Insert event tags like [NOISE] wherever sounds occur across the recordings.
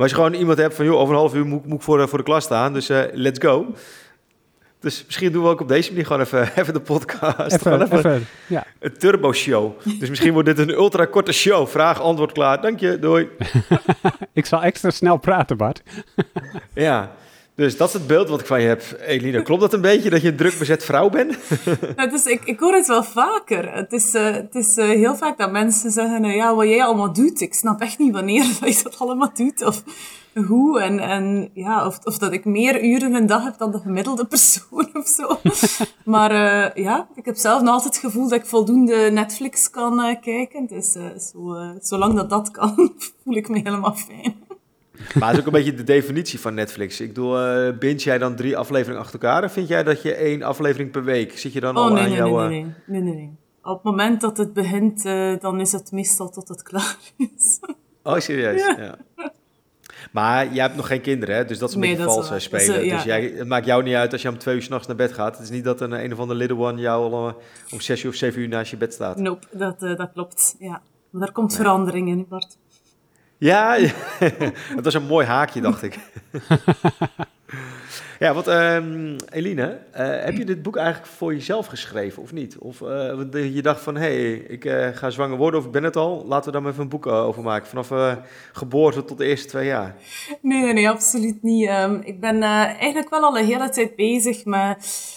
als je gewoon iemand hebt van, joh, over een half uur moet, moet ik voor, voor de klas staan, dus uh, let's go. Dus misschien doen we ook op deze manier gewoon even, [LAUGHS] even de podcast. Even, even, even ja. Een turbo-show. Dus misschien wordt dit een ultra-korte show. Vraag, antwoord klaar. Dank je, doei. [LAUGHS] ik zal extra snel praten, Bart. ja, dus dat is het beeld wat ik van je heb, Eline. Klopt dat een beetje, dat je een druk bezet vrouw bent? [LAUGHS] ik, ik hoor het wel vaker. Het is, uh, het is uh, heel vaak dat mensen zeggen, nou ja, wat jij allemaal doet, ik snap echt niet wanneer [LAUGHS] je dat allemaal doet. Of hoe. En, en ja, of, of dat ik meer uren een dag heb dan de gemiddelde [LAUGHS] persoon of zo. maar uh, ja, ik heb zelf nog altijd het gevoel dat ik voldoende Netflix kan kijken. Dus zo, zolang dat dat kan, voel ik me helemaal fijn. Maar het is ook een beetje de definitie van Netflix. Ik bedoel, uh, binge jij dan drie afleveringen achter elkaar? Of vind jij dat je één aflevering per week... Zit je dan oh, al nee, aan nee, jouw... Nee, nee, nee, nee, nee. Op het moment dat het begint, uh, dan is het meestal tot het klaar is. Oh, serieus? Ja. ja. Maar jij hebt nog geen kinderen, hè? Dus dat is een nee, beetje vals uh, spelen. Dus, uh, ja. dus jij, het maakt jou niet uit als je om twee uur s'nachts naar bed gaat. Het is niet dat een, een of andere little one jou al om zes uur of zeven uur naast je bed staat. Nope, dat, dat klopt, ja. Maar daar komt nee. verandering in, Bart. Ja, [LAUGHS] dat was een mooi haakje, dacht ik. [LAUGHS] ja, want um, Eline, uh, heb je dit boek eigenlijk voor jezelf geschreven of niet? Of uh, je dacht van, hé, hey, ik uh, ga zwanger worden of ik ben het al, laten we daar maar even een boek over maken. Vanaf geboorte tot de eerste twee jaar. Nee, nee, absoluut niet. Um, ik ben eigenlijk wel al een hele tijd bezig met...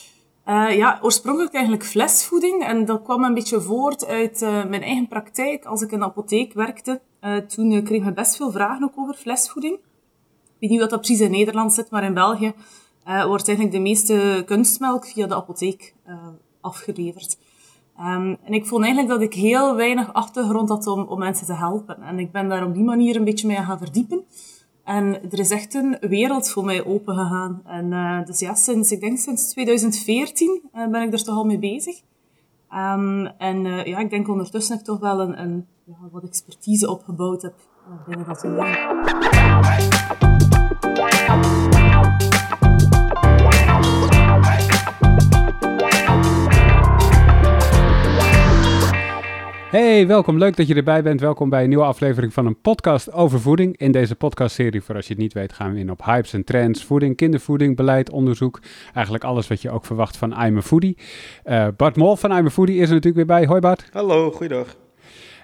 Ja, oorspronkelijk eigenlijk flesvoeding. En dat kwam een beetje voort uit mijn eigen praktijk. Als ik in de apotheek werkte, uh, toen kregen we best veel vragen ook over flesvoeding. Ik weet niet wat dat precies in Nederland zit, maar in België wordt eigenlijk de meeste kunstmelk via de apotheek afgeleverd. Um, en ik vond eigenlijk dat ik heel weinig achtergrond had om, om mensen te helpen. En ik ben daar op die manier een beetje mee gaan verdiepen. En er is echt een wereld voor mij open gegaan. En uh, dus ja, sinds, ik denk sinds 2014 uh, ben ik er toch al mee bezig. Um, en uh, ja, ik denk ondertussen ik toch wel een, een ja, wat expertise opgebouwd heb binnen dat domein. Hey, welkom. Leuk dat je erbij bent. Welkom bij een nieuwe aflevering van een podcast over voeding. In deze podcastserie, voor als je het niet weet, gaan we in op hypes en trends, voeding, kindervoeding, beleid, onderzoek. Eigenlijk alles wat je ook verwacht van I'm a Foodie. Uh, Bart Mol van I'm a Foodie is er natuurlijk weer bij. Hoi Bart. Hallo, goeiedag.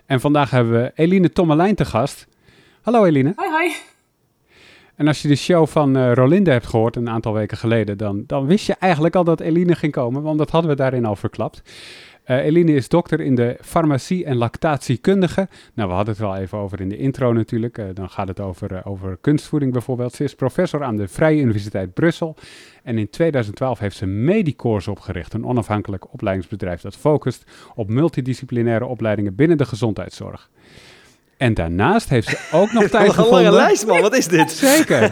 En vandaag hebben we Eline Tommelijn te gast. Hallo Eline. Hoi, hoi. En als je de show van uh, Rolinde hebt gehoord een aantal weken geleden, dan, dan wist je eigenlijk al dat Eline ging komen, want dat hadden we daarin al verklapt. Uh, Eline is dokter in de farmacie en lactatiekundige. Nou, we hadden het wel even over in de intro natuurlijk. Uh, dan gaat het over, uh, over kunstvoeding bijvoorbeeld. Ze is professor aan de Vrije Universiteit Brussel. En in 2012 heeft ze Medicourse opgericht, een onafhankelijk opleidingsbedrijf dat focust op multidisciplinaire opleidingen binnen de gezondheidszorg. En daarnaast heeft ze ook nog [LAUGHS] tijd gevonden... Een lange lijst, man. Wat is dit? [LAUGHS] Zeker.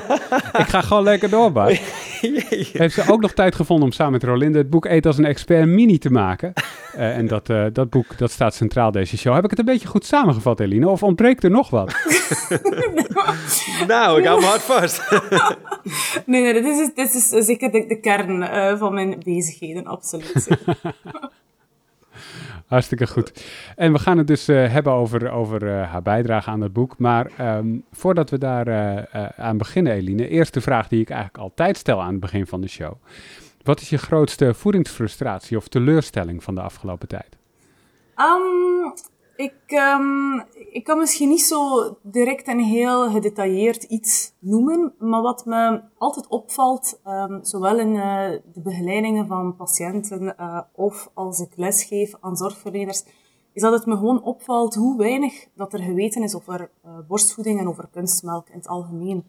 Ik ga gewoon lekker door, Bart. [LAUGHS] heeft ze ook nog tijd gevonden om samen met Rolinde het boek Eet als een expert mini te maken. Uh, en dat, uh, dat boek dat staat centraal deze show. Heb ik het een beetje goed samengevat, Eline? Of ontbreekt er nog wat? nou, ik hou me hard vast. nee, nee, dit is, dit is zeker de, de kern uh, van mijn bezigheden, absoluut. Hartstikke goed. En we gaan het dus uh, hebben over, over uh, haar bijdrage aan het boek. Maar um, voordat we daar uh, aan beginnen, Eline, eerste vraag die ik eigenlijk altijd stel aan het begin van de show. Wat is je grootste voedingsfrustratie of teleurstelling van de afgelopen tijd? Um, ik, um, ik kan misschien niet zo direct en heel gedetailleerd iets noemen, maar wat me altijd opvalt, um, zowel in uh, de begeleidingen van patiënten uh, of als ik lesgeef aan zorgverleners, is dat het me gewoon opvalt hoe weinig dat er geweten is over uh, borstvoeding en over kunstmelk in het algemeen.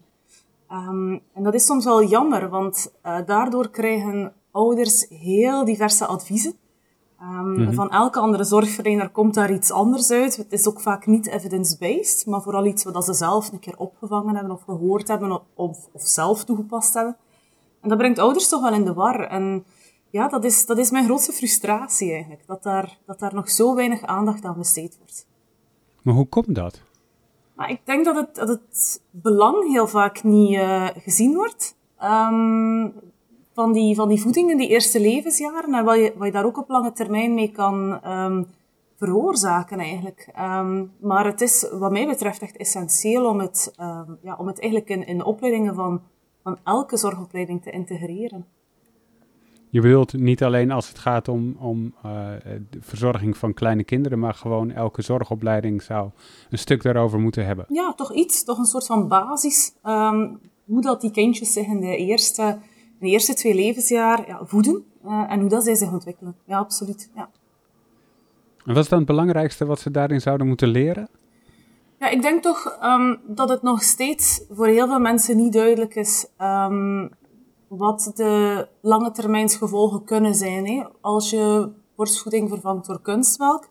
Um, en dat is soms wel jammer, want daardoor krijgen ouders heel diverse adviezen. Um, mm-hmm. Van elke andere zorgverlener komt daar iets anders uit. Het is ook vaak niet evidence-based, maar vooral iets wat ze zelf een keer opgevangen hebben of gehoord hebben of, of zelf toegepast hebben. En dat brengt ouders toch wel in de war. En ja, dat is, dat is mijn grootste frustratie eigenlijk. Dat daar, dat daar nog zo weinig aandacht aan besteed wordt. Maar hoe komt dat? Maar ik denk dat het, dat het belang heel vaak niet uh, gezien wordt. Um, van die, van die voeding in die eerste levensjaren en wat je, wat je daar ook op lange termijn mee kan um, veroorzaken eigenlijk. Ehm, maar het is wat mij betreft echt essentieel om het, um, ja, om het eigenlijk in, in de opleidingen van, van elke zorgopleiding te integreren. Je bedoelt niet alleen als het gaat om, om uh, de verzorging van kleine kinderen, maar gewoon elke zorgopleiding zou een stuk daarover moeten hebben. Ja, toch iets, toch een soort van basis. Um, hoe dat die kindjes zich in de eerste, de eerste twee levensjaar ja, voeden uh, en hoe dat zij zich ontwikkelen. Ja, absoluut. Ja. En wat is dan het belangrijkste wat ze daarin zouden moeten leren? Ja, ik denk toch um, dat het nog steeds voor heel veel mensen niet duidelijk is um, wat de lange termijnsgevolgen kunnen zijn hè, als je borstvoeding vervangt door kunstmelk.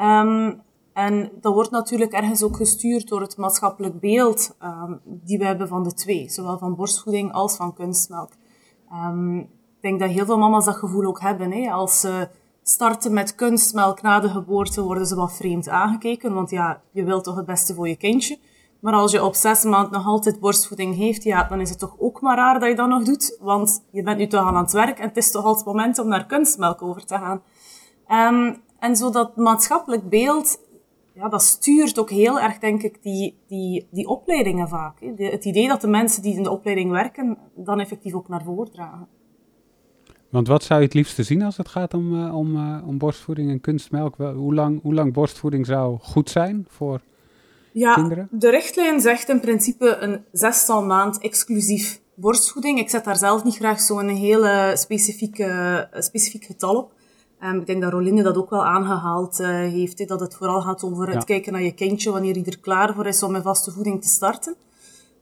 Um, en dat wordt natuurlijk ergens ook gestuurd door het maatschappelijk beeld um, die we hebben van de twee, zowel van borstvoeding als van kunstmelk. Um, ik denk dat heel veel mama's dat gevoel ook hebben. Hè. Als ze starten met kunstmelk na de geboorte, worden ze wat vreemd aangekeken, want ja, je wilt toch het beste voor je kindje. Maar als je op zes maanden nog altijd borstvoeding heeft, ja, dan is het toch ook maar raar dat je dat nog doet. Want je bent nu toch aan het werk en het is toch al het moment om naar kunstmelk over te gaan. Um, en zo dat maatschappelijk beeld, ja, dat stuurt ook heel erg, denk ik, die, die, die opleidingen vaak. Hè. De, het idee dat de mensen die in de opleiding werken, dan effectief ook naar voren dragen. Want wat zou je het liefste zien als het gaat om, uh, om, uh, om borstvoeding en kunstmelk? Hoe lang, hoe lang borstvoeding zou goed zijn voor ja, kinderen? de richtlijn zegt in principe een zestal maand exclusief borstvoeding. Ik zet daar zelf niet graag zo'n hele specifieke, specifiek getal op. Um, ik denk dat Rolinde dat ook wel aangehaald uh, heeft, he, dat het vooral gaat over het kijken naar je kindje wanneer hij er klaar voor is om met vaste voeding te starten.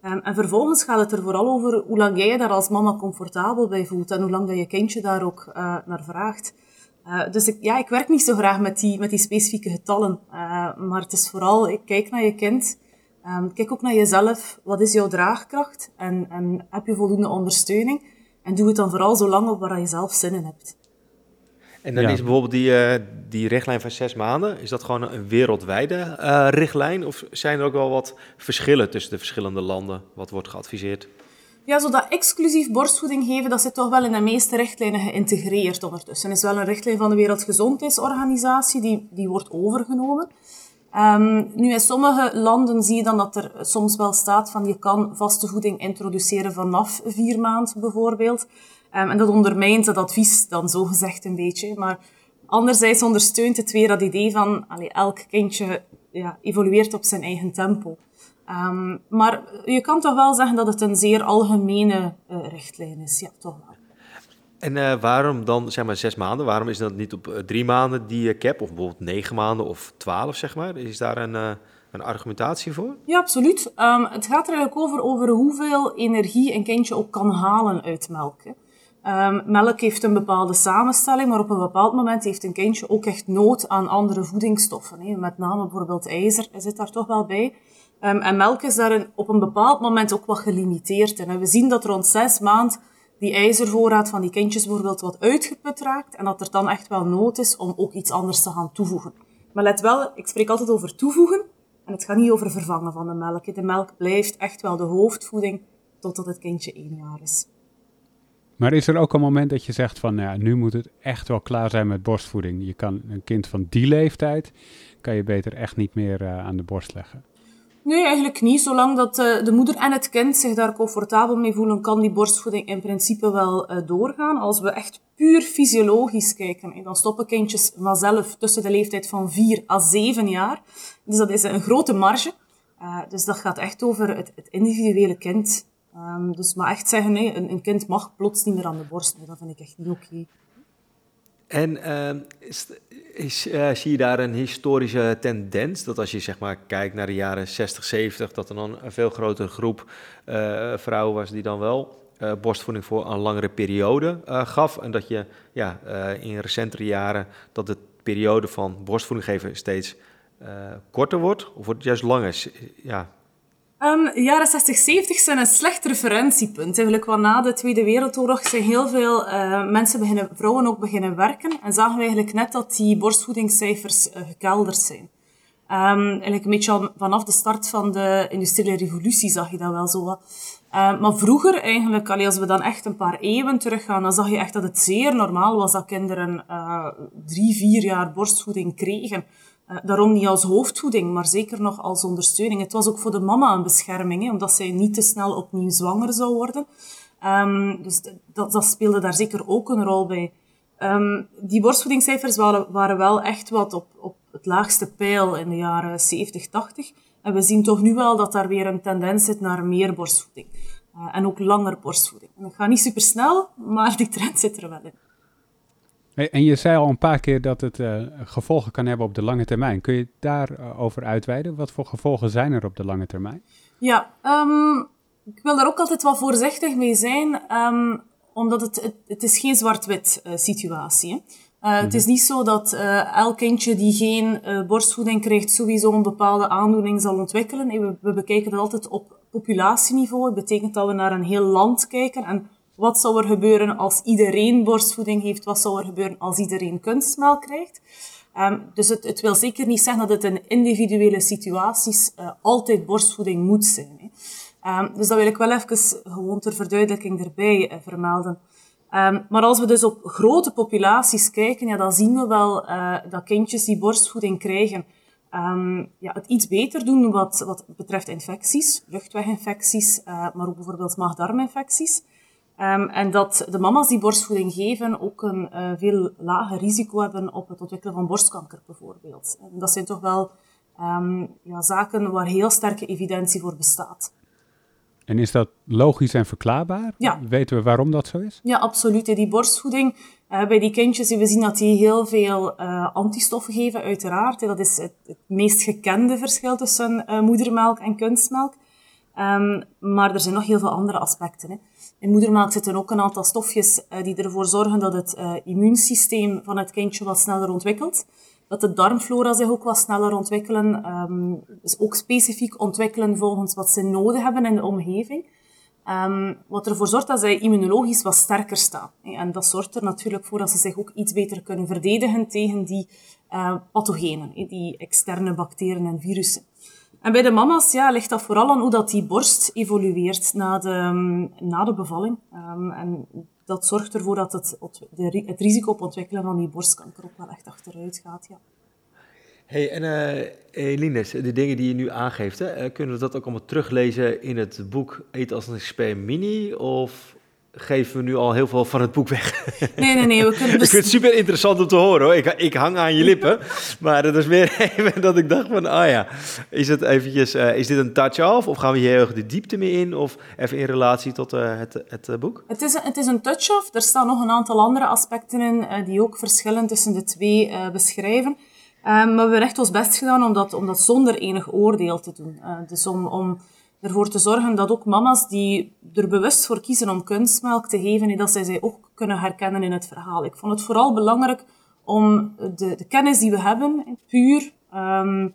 Um, en vervolgens gaat het er vooral over hoe lang jij je daar als mama comfortabel bij voelt en hoe lang dat je kindje daar ook uh, naar vraagt. Uh, dus ik, ja, ik werk niet zo graag met die, met die specifieke getallen. Maar het is vooral, ik kijk naar je kind. Um, kijk ook naar jezelf. Wat is jouw draagkracht? En, en heb je voldoende ondersteuning? En doe het dan vooral zo lang op waar je zelf zin in hebt. En dan ja. is bijvoorbeeld die, uh, die richtlijn van zes maanden, is dat gewoon een wereldwijde uh, richtlijn? Of zijn er ook wel wat verschillen tussen de verschillende landen, wat wordt geadviseerd? Ja, zo dat exclusief borstvoeding geven, dat zit toch wel in de meeste richtlijnen geïntegreerd ondertussen. Er is wel een richtlijn van de Wereldgezondheidsorganisatie, die, die wordt overgenomen. Um, nu, in sommige landen zie je dan dat er soms wel staat van je kan vaste voeding introduceren vanaf vier maanden bijvoorbeeld. Um, en dat ondermijnt dat advies dan zo gezegd een beetje. Maar anderzijds ondersteunt het weer dat idee van allee, elk kindje ja, evolueert op zijn eigen tempo. Um, maar je kan toch wel zeggen dat het een zeer algemene uh, richtlijn is. Ja, toch wel. En uh, waarom dan, zeg maar, zes maanden? Waarom is dat niet op uh, drie maanden die cap? Of bijvoorbeeld negen maanden of twaalf, zeg maar? Is daar een, een argumentatie voor? Ja, absoluut. Um, het gaat er eigenlijk over, over hoeveel energie een kindje ook kan halen uit melk. Hè. Um, melk heeft een bepaalde samenstelling, maar op een bepaald moment heeft een kindje ook echt nood aan andere voedingsstoffen. Met name bijvoorbeeld ijzer zit daar toch wel bij. Um, en melk is daar op een bepaald moment ook wat gelimiteerd in. We zien dat rond zes maand die ijzervoorraad van die kindjes bijvoorbeeld wat uitgeput raakt en dat er dan echt wel nood is om ook iets anders te gaan toevoegen. Maar let wel, ik spreek altijd over toevoegen en het gaat niet over vervangen van de melk. De melk blijft echt wel de hoofdvoeding totdat het kindje één jaar is. Maar is er ook een moment dat je zegt van, nou ja, nu moet het echt wel klaar zijn met borstvoeding? Je kan een kind van die leeftijd, kan je beter echt niet meer uh, aan de borst leggen. Nee, eigenlijk niet. Zolang dat uh, de moeder en het kind zich daar comfortabel mee voelen, kan die borstvoeding in principe wel uh, doorgaan. Als we echt puur fysiologisch kijken, dan stoppen kindjes vanzelf tussen de leeftijd van 4 à 7 jaar. Dus dat is een grote marge. Dus dat gaat echt over het, het individuele kind. Um, dus maar echt zeggen, een, een, kind mag plots niet meer aan de borst. Dat vind ik echt niet oké. En uh, is, is, uh, zie je daar een historische tendens? Dat als je zeg maar kijkt naar de jaren 60, 70, dat er dan een veel grotere groep uh, vrouwen was die dan wel borstvoeding voor een langere periode gaf. En dat je ja, in recentere jaren dat de periode van borstvoeding geven steeds korter wordt? Of wordt het juist langer? Ja, Um, jaren 60, 70 zijn een slecht referentiepunt. Eigenlijk, want na de Tweede Wereldoorlog zijn heel veel uh, mensen beginnen, vrouwen ook beginnen werken. En zagen we eigenlijk net dat die borstvoedingscijfers uh, gekelderd zijn. Um, eigenlijk een beetje al vanaf de start van de industriële revolutie zag je dat wel zo wat. Uh, maar vroeger eigenlijk, als we dan echt een paar eeuwen teruggaan, dan zag je echt dat het zeer normaal was dat kinderen uh, drie, vier jaar borstvoeding kregen. Uh, daarom niet als hoofdvoeding, maar zeker nog als ondersteuning. Het was ook voor de mama een bescherming, omdat zij niet te snel opnieuw zwanger zou worden. Um, dus dat, dat speelde daar zeker ook een rol bij. Um, die borstvoedingscijfers waren, waren wel echt wat op, op het laagste pijl in de jaren 70, 80. En we zien toch nu wel dat daar weer een tendens zit naar meer borstvoeding. Uh, en ook langer borstvoeding. En dat gaat niet super snel, maar die trend zit er wel in. En je zei al een paar keer dat het uh, gevolgen kan hebben op de lange termijn. Kun je daarover uitweiden? Wat voor gevolgen zijn er op de lange termijn? Ja, um, ik wil daar ook altijd wat voorzichtig mee zijn. Um, omdat het, het, het is geen zwart-wit uh, situatie is. Uh, Het is mhm. niet zo dat uh, elk kindje die geen uh, borstvoeding krijgt sowieso een bepaalde aandoening zal ontwikkelen. We, we, bekijken dat altijd op populatieniveau. Dat betekent dat we naar een heel land kijken. En wat zou er gebeuren als iedereen borstvoeding heeft? Wat zou er gebeuren als iedereen kunstmelk krijgt? Um, dus het, het, wil zeker niet zeggen dat het in individuele situaties altijd borstvoeding moet zijn. Hè. Um, dus dat wil ik wel even gewoon ter verduidelijking erbij uh, vermelden. Um, maar als we dus op grote populaties kijken, ja, dan zien we wel uh, dat kindjes die borstvoeding krijgen, ja, het iets beter doen wat, wat betreft infecties, luchtweginfecties, maar ook bijvoorbeeld maag-darminfecties. Um, en dat de mama's die borstvoeding geven ook een uh, veel lager risico hebben op het ontwikkelen van borstkanker bijvoorbeeld. En dat zijn toch wel ja, zaken waar heel sterke evidentie voor bestaat. En is dat logisch en verklaarbaar? Ja. Weten we waarom dat zo is? Ja, absoluut. Die borstvoeding, uh, bij die kindjes, we zien dat die heel veel uh, antistoffen geven, uiteraard. Dat is het, het meest gekende verschil tussen moedermelk en kunstmelk. Um, maar er zijn nog heel veel andere aspecten. Hè. In moedermelk zitten ook een aantal stofjes die ervoor zorgen dat het immuunsysteem van het kindje wat sneller ontwikkelt dat de darmflora zich ook wat sneller ontwikkelen. Um, dus ook specifiek ontwikkelen volgens wat ze nodig hebben in de omgeving. Um, wat ervoor zorgt dat zij immunologisch wat sterker staan. En dat zorgt er natuurlijk voor dat ze zich ook iets beter kunnen verdedigen tegen die uh, pathogenen, die externe bacteriën en virussen. En bij de mama's ja, ligt dat vooral aan hoe dat die borst evolueert na de, na de bevalling. Um, en dat zorgt ervoor dat het, het risico op ontwikkelen van die borstkanker ook wel echt achteruit gaat. Ja. Hey, en uh, Eline, de dingen die je nu aangeeft, hè, eh, kunnen we dat ook allemaal teruglezen in het boek Eet als een expert mini? Of geven we nu al heel veel van het boek weg. Nee, nee, nee. We kunnen [LAUGHS] ik vind het super interessant om te horen hoor. Ik, ik hang aan je lippen. maar het is meer [LAUGHS] even dat ik dacht van, ah ja, is, het eventjes, uh, is dit een touch-off? Of gaan we hier heel erg de diepte mee in? Of even in relatie tot uh, het, het uh, boek? Het is, het is een touch-off. Er staan nog een aantal andere aspecten in die ook verschillen tussen de twee beschrijven. maar we hebben echt ons best gedaan om dat, om dat zonder enig oordeel te doen. dus om... om ervoor te zorgen dat ook mama's die er bewust voor kiezen om kunstmelk te geven, dat zij zij ook kunnen herkennen in het verhaal. Ik vond het vooral belangrijk om de, de kennis die we hebben, puur um,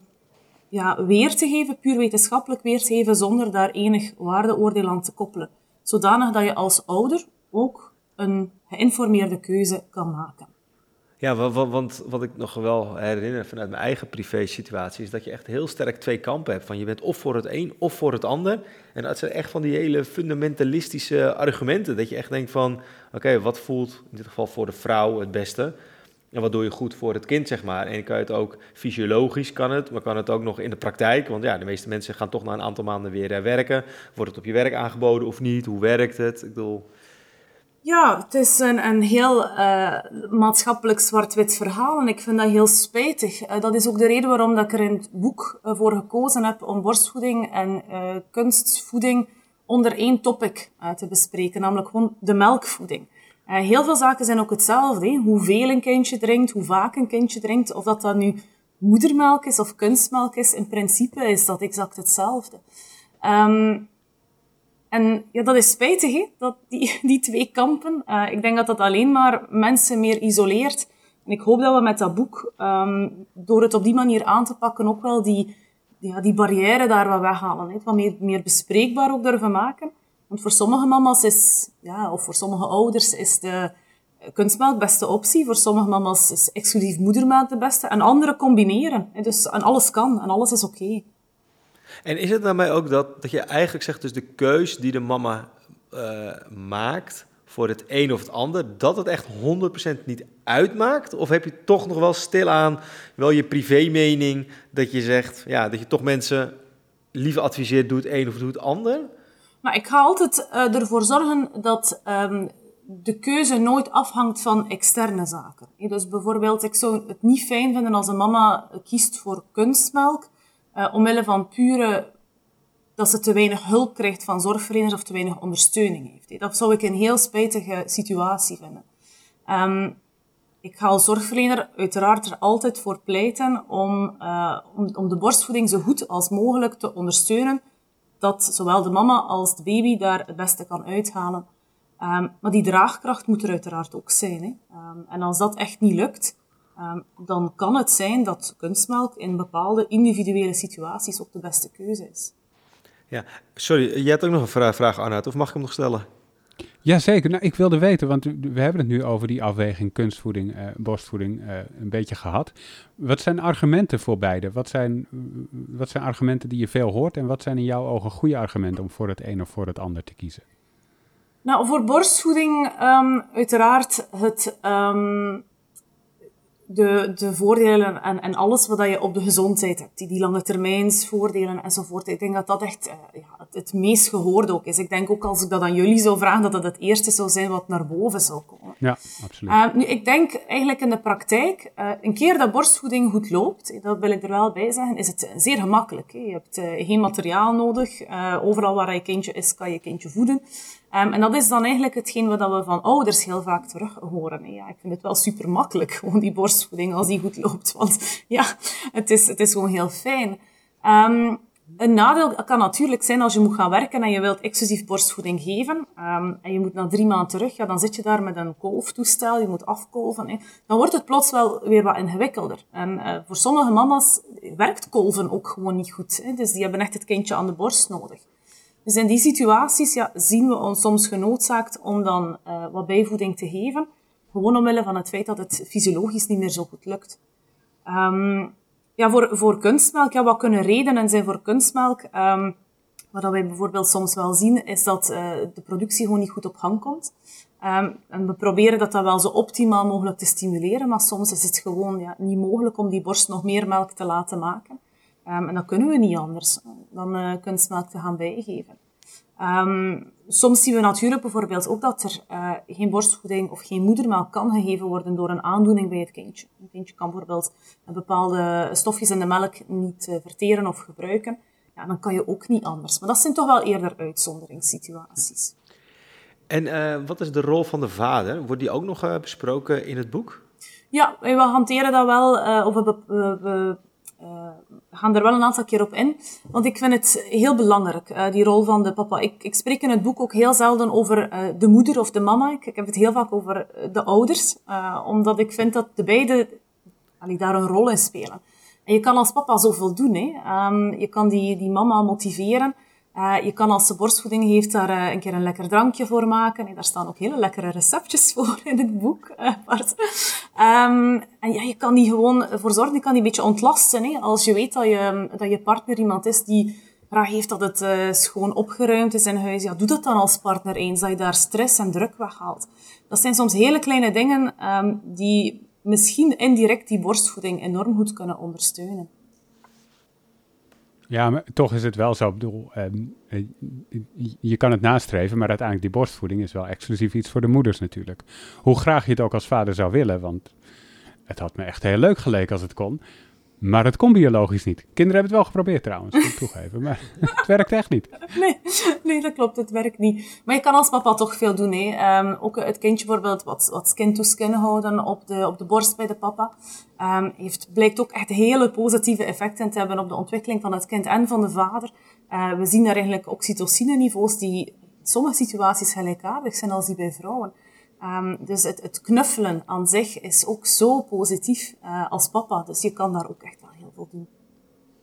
ja, weer te geven, puur wetenschappelijk weer te geven, zonder daar enig waardeoordeel aan te koppelen. Zodanig dat je als ouder ook een geïnformeerde keuze kan maken. Ja, want, want wat ik nog wel herinner vanuit mijn eigen privé-situatie is dat je echt heel sterk twee kampen hebt. Van je bent of voor het een of voor het ander. En dat zijn echt van die hele fundamentalistische argumenten. Dat je echt denkt van, oké, wat voelt in dit geval voor de vrouw het beste? En wat doe je goed voor het kind, zeg maar. En kan je het ook fysiologisch, kan het, maar kan het ook nog in de praktijk. Want ja, de meeste mensen gaan toch na een aantal maanden weer werken. Wordt het op je werk aangeboden of niet? Hoe werkt het? Ik bedoel, ja, het is een, een heel uh, maatschappelijk zwart-wit verhaal en ik vind dat heel spijtig. Uh, dat is ook de reden waarom dat ik er in het boek uh, voor gekozen heb om borstvoeding en kunstvoeding onder één topic te bespreken, namelijk gewoon de melkvoeding. heel veel zaken zijn ook hetzelfde. Hoeveel een kindje drinkt, hoe vaak een kindje drinkt, of dat dat nu moedermelk is of kunstmelk is, in principe is dat exact hetzelfde. Um, en ja, dat is spijtig, hè? Dat die, [LAUGHS] die twee kampen. Uh, ik denk dat dat alleen maar mensen meer isoleert. En ik hoop dat we met dat boek, um, door het op die manier aan te pakken, ook wel die, ja, die barrière daar wat weghalen. Hè? Wat meer, meer bespreekbaar ook durven maken. Want voor sommige mama's is, ja, of voor sommige ouders is de, kunstmelk beste optie. Voor sommige mama's is exclusief moedermelk de beste. En andere combineren. Dus, en alles kan en alles is oké. En is het daarmee ook dat, dat je eigenlijk zegt, dus de keus die de mama uh, maakt voor het een of het ander, dat het echt 100% niet uitmaakt? Of heb je toch nog wel stilaan wel je privé mening dat je zegt, ja, dat je toch mensen liever adviseert, doe het een of doe het ander? Maar ik ga altijd uh, ervoor zorgen dat um, de keuze nooit afhangt van externe zaken. Dus bijvoorbeeld, ik zou het niet fijn vinden als een mama kiest voor kunstmelk, uh, omwille van pure dat ze te weinig hulp krijgt van zorgverleners of te weinig ondersteuning heeft. Dat zou ik een heel spijtige situatie vinden. Um, ik ga als zorgverlener uiteraard er altijd voor pleiten om, uh, om, om, de borstvoeding zo goed als mogelijk te ondersteunen, dat zowel de mama als de baby daar het beste kan uithalen. Um, maar die draagkracht moet er uiteraard ook zijn. Hè. Um, en als dat echt niet lukt, dan kan het zijn dat kunstmelk in bepaalde individuele situaties ook de beste keuze is. Ja, sorry, jij hebt ook nog een vraag, vraag Arnoud, of mag ik hem nog stellen? Jazeker, nou, ik wilde weten, want we hebben het nu over die afweging kunstvoeding, uh, borstvoeding uh, een beetje gehad. Wat zijn argumenten voor beide? Wat zijn, wat zijn argumenten die je veel hoort en wat zijn in jouw ogen goede argumenten om voor het een of voor het ander te kiezen? Nou, voor borstvoeding um, uiteraard het um, de, de voordelen en, en alles wat je op de gezondheid hebt. Die, die lange termijns voordelen enzovoort. Ik denk dat dat echt uh, ja, het, het, meest gehoord ook is. Ik denk ook als ik dat aan jullie zou vragen, dat dat het eerste zou zijn wat naar boven zou komen. Ja, absoluut. Uh, nu, ik denk eigenlijk in de praktijk, uh, een keer dat borstvoeding goed loopt, dat wil ik er wel bij zeggen, is het zeer gemakkelijk. Hè. Je hebt geen materiaal nodig. overal waar je kindje is, kan je kindje voeden. Um, en dat is dan eigenlijk hetgeen wat we van ouders heel vaak terug horen. Ja, ik vind het wel super makkelijk, [LAUGHS] gewoon die borstvoeding, als die goed loopt. Want ja, het is, het is gewoon heel fijn. Um, een nadeel kan natuurlijk zijn als je moet gaan werken en je wilt exclusief borstvoeding geven. Um, en je moet na drie maanden terug, ja, dan zit je daar met een kolftoestel, je moet afkolven. Dan wordt het plots wel weer wat ingewikkelder. En uh, voor sommige mama's werkt kolven ook gewoon niet goed. Dus die hebben echt het kindje aan de borst nodig. Dus in die situaties ja, zien we ons soms genoodzaakt om dan uh, wat bijvoeding te geven. Gewoon omwille van het feit dat het fysiologisch niet meer zo goed lukt. Um, ja, voor, voor kunstmelk, ja, wat kunnen redenen zijn voor kunstmelk? Um, wat wij bijvoorbeeld soms wel zien, is dat uh, de productie gewoon niet goed op gang komt. Um, en we proberen dat, dat wel zo optimaal mogelijk te stimuleren, maar soms is het gewoon ja, niet mogelijk om die borst nog meer melk te laten maken. Um, en dan kunnen we niet anders dan uh, kunstmelk te gaan bijgeven. Um, soms zien we natuurlijk bijvoorbeeld ook dat er uh, geen borstvoeding of geen moedermelk kan gegeven worden door een aandoening bij het kindje. Een kindje kan bijvoorbeeld bepaalde stofjes in de melk niet uh, verteren of gebruiken. Ja, dan kan je ook niet anders. Maar dat zijn toch wel eerder uitzonderingssituaties. En wat is de rol van de vader? Wordt die ook nog besproken in het boek? Ja, we hanteren dat wel, of we, we, we uh, gaan er wel een aantal keer op in. Want ik vind het heel belangrijk, uh, die rol van de papa. Ik, ik spreek in het boek ook heel zelden over uh, de moeder of de mama. Ik, ik, heb het heel vaak over de ouders. omdat ik vind dat de beide daar een rol in spelen. En je kan als papa zoveel doen. Hè. Um, je kan die, die mama motiveren. Uh, je kan als ze borstvoeding heeft daar uh, een keer een lekker drankje voor maken. En daar staan ook hele lekkere receptjes [LAUGHS] voor in het boek. Uh, um, en ja, je kan die gewoon voor zorgen, je kan die een beetje ontlasten. Hè? Als je weet dat je, dat je partner iemand is die graag heeft dat het schoon opgeruimd is in huis, ja, doe dat dan als partner eens, dat je daar stress en druk weghaalt. Dat zijn soms hele kleine dingen um, die misschien indirect die borstvoeding enorm goed kunnen ondersteunen. Ja, maar toch is het wel zo. Ik bedoel, ehm, eh, je kan het nastreven, maar uiteindelijk die borstvoeding is wel exclusief iets voor de moeders natuurlijk. Hoe graag je het ook als vader zou willen, want het had me echt heel leuk geleken als het kon. Maar het kon biologisch niet. Kinderen hebben het wel geprobeerd trouwens, moet ik [LAUGHS] toegeven. Maar het werkt echt niet. Nee, nee, dat klopt. Het werkt niet. Maar je kan als papa toch veel doen. Hè. Um, ook het kindje bijvoorbeeld wat, wat skin-to-skin houden op de, op de borst bij de papa. Um, heeft, blijkt ook echt hele positieve effecten te hebben op de ontwikkeling van het kind en van de vader. Uh, we zien daar eigenlijk oxytocine-niveaus die in sommige situaties gelijkaardig zijn als die bij vrouwen. Um, dus het, het, knuffelen aan zich is ook zo positief uh, als papa. Dus je kan daar ook echt wel heel veel doen.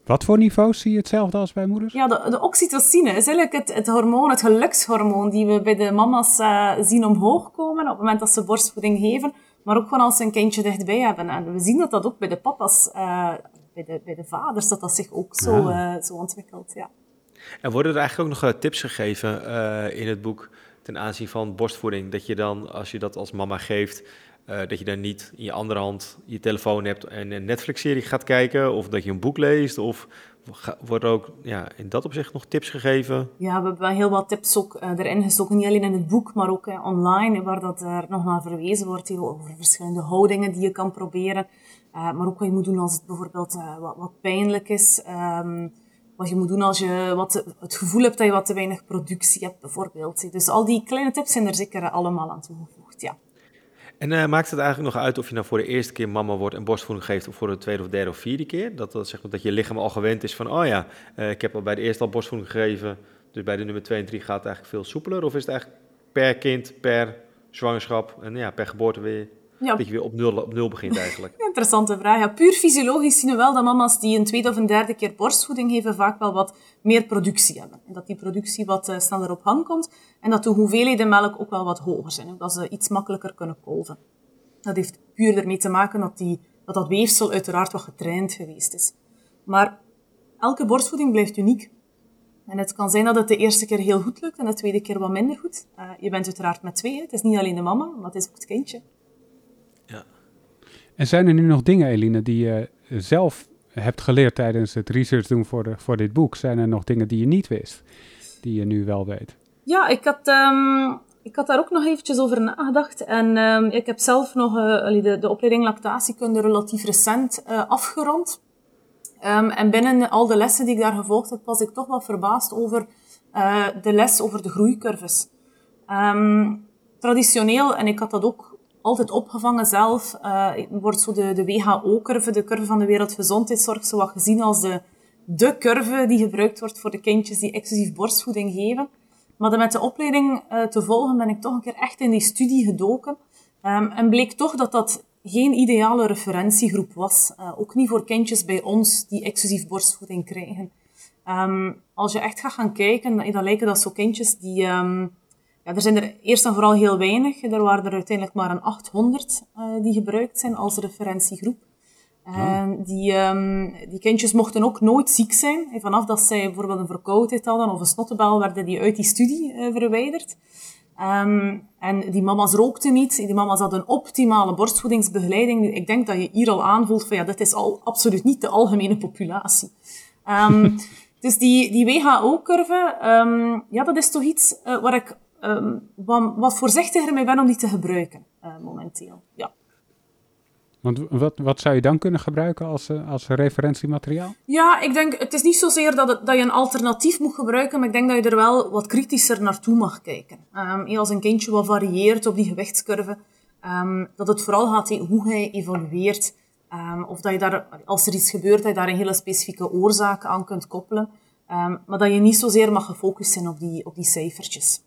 Wat voor niveaus zie je hetzelfde als bij moeders? Ja, de, de oxytocine is eigenlijk het, het hormoon, het gelukshormoon, die we bij de mama's uh, zien omhoog komen op het moment dat ze borstvoeding geven, maar ook gewoon als ze een kindje dichtbij hebben. En we zien dat dat ook bij de papa's, uh, bij, de, bij de vaders, dat dat zich ook zo, uh, zo ontwikkelt. Ja. En worden er eigenlijk ook nog tips gegeven in het boek ten aanzien van borstvoeding? Dat je dan, als je dat als mama geeft, uh, dat je dan niet in je andere hand je telefoon hebt en een Netflix-serie gaat kijken, of dat je een boek leest, of worden ook ja, in dat opzicht nog tips gegeven? Ja, we hebben wel heel wat tips ook uh, erin gestoken, niet alleen in het boek, maar ook uh, online, waar dat er nog naar verwezen wordt, over verschillende houdingen die je kan proberen, maar ook wat je moet doen als het bijvoorbeeld wat, wat, pijnlijk is. Um, je moet doen als je wat, het gevoel hebt dat je wat te weinig productie hebt, bijvoorbeeld. Dus al die kleine tips zijn er zeker allemaal aan toegevoegd, ja. En uh, maakt het eigenlijk nog uit of je nou voor de eerste keer mama wordt en borstvoeding geeft, of voor de tweede of derde of vierde keer? Dat, dat, zeg maar, dat je lichaam al gewend is van, oh ja, uh, ik heb al bij de eerste al borstvoeding gegeven, dus bij de nummer 2 en 3 gaat het eigenlijk veel soepeler? Of is het eigenlijk per kind, per zwangerschap en ja, per geboorte weer ja. Dat je weer op nul, op nul begint eigenlijk. [LAUGHS] Interessante vraag. Ja, puur fysiologisch zien we wel dat mama's die een tweede of een derde keer borstvoeding geven vaak wel wat meer productie hebben. En dat die productie wat uh, sneller op gang komt. En dat de hoeveelheden melk ook wel wat hoger zijn. Dat ze iets makkelijker kunnen kolven. Dat heeft puur ermee te maken dat, die, dat dat weefsel uiteraard wat getraind geweest is. Maar elke borstvoeding blijft uniek. En het kan zijn dat het de eerste keer heel goed lukt en de tweede keer wat minder goed. Uh, je bent uiteraard met twee. Hè. Het is niet alleen de mama, maar het is ook het kindje. En zijn er nu nog dingen, Eline, die je zelf hebt geleerd tijdens het research doen voor, de, voor dit boek? Zijn er nog dingen die je niet wist, die je nu wel weet? Ja, ik had, um, ik had daar ook nog eventjes over nagedacht. En um, ik heb zelf nog uh, de, de opleiding lactatiekunde relatief recent afgerond. Um, en binnen al de lessen die ik daar gevolgd heb, was ik toch wel verbaasd over de les over de groeicurves. traditioneel, en ik had dat ook altijd opgevangen zelf. Uh, wordt zo de, de WHO-curve, de curve van de Wereldgezondheidszorg, zo wat gezien als de, de curve die gebruikt wordt voor de kindjes die exclusief borstvoeding geven. Maar met de opleiding uh, te volgen ben ik toch een keer echt in die studie gedoken. Um, en bleek toch dat dat geen ideale referentiegroep was. Uh, ook niet voor kindjes bij ons die exclusief borstvoeding krijgen. Um, als je echt gaat gaan kijken, dan lijken dat zo kindjes die... Um, ja, er zijn er eerst en vooral heel weinig. Er waren er uiteindelijk maar een 800 uh, eh, die gebruikt zijn als referentiegroep. En die, um, die kindjes mochten ook nooit ziek zijn. En vanaf dat zij bijvoorbeeld een verkoudheid hadden of een snottebel, werden die uit die studie uh, verwijderd. Um, en die mama's rookten niet. Die mama's hadden een optimale borstvoedingsbegeleiding. Ik denk dat je hier al aanvoelt van ja, dit is al absoluut niet de algemene populatie. Um, [LAUGHS] dus die, die WHO-curve, ja, dat is toch iets uh, waar ik um, wat, wat voorzichtiger mee ben om die te gebruiken uh, momenteel. Ja. Want wat, wat zou je dan kunnen gebruiken als, uh, als referentiemateriaal? Ja, ik denk, het is niet zozeer dat, het, dat je een alternatief moet gebruiken, maar ik denk dat je er wel wat kritischer naartoe mag kijken. Um, als een kindje wat varieert op die gewichtscurve, um, dat het vooral gaat hoe hij evolueert. Um, of dat je daar, als er iets gebeurt, dat je daar een hele specifieke oorzaak aan kunt koppelen. maar dat je niet zozeer mag gefocust zijn op die, op die cijfertjes.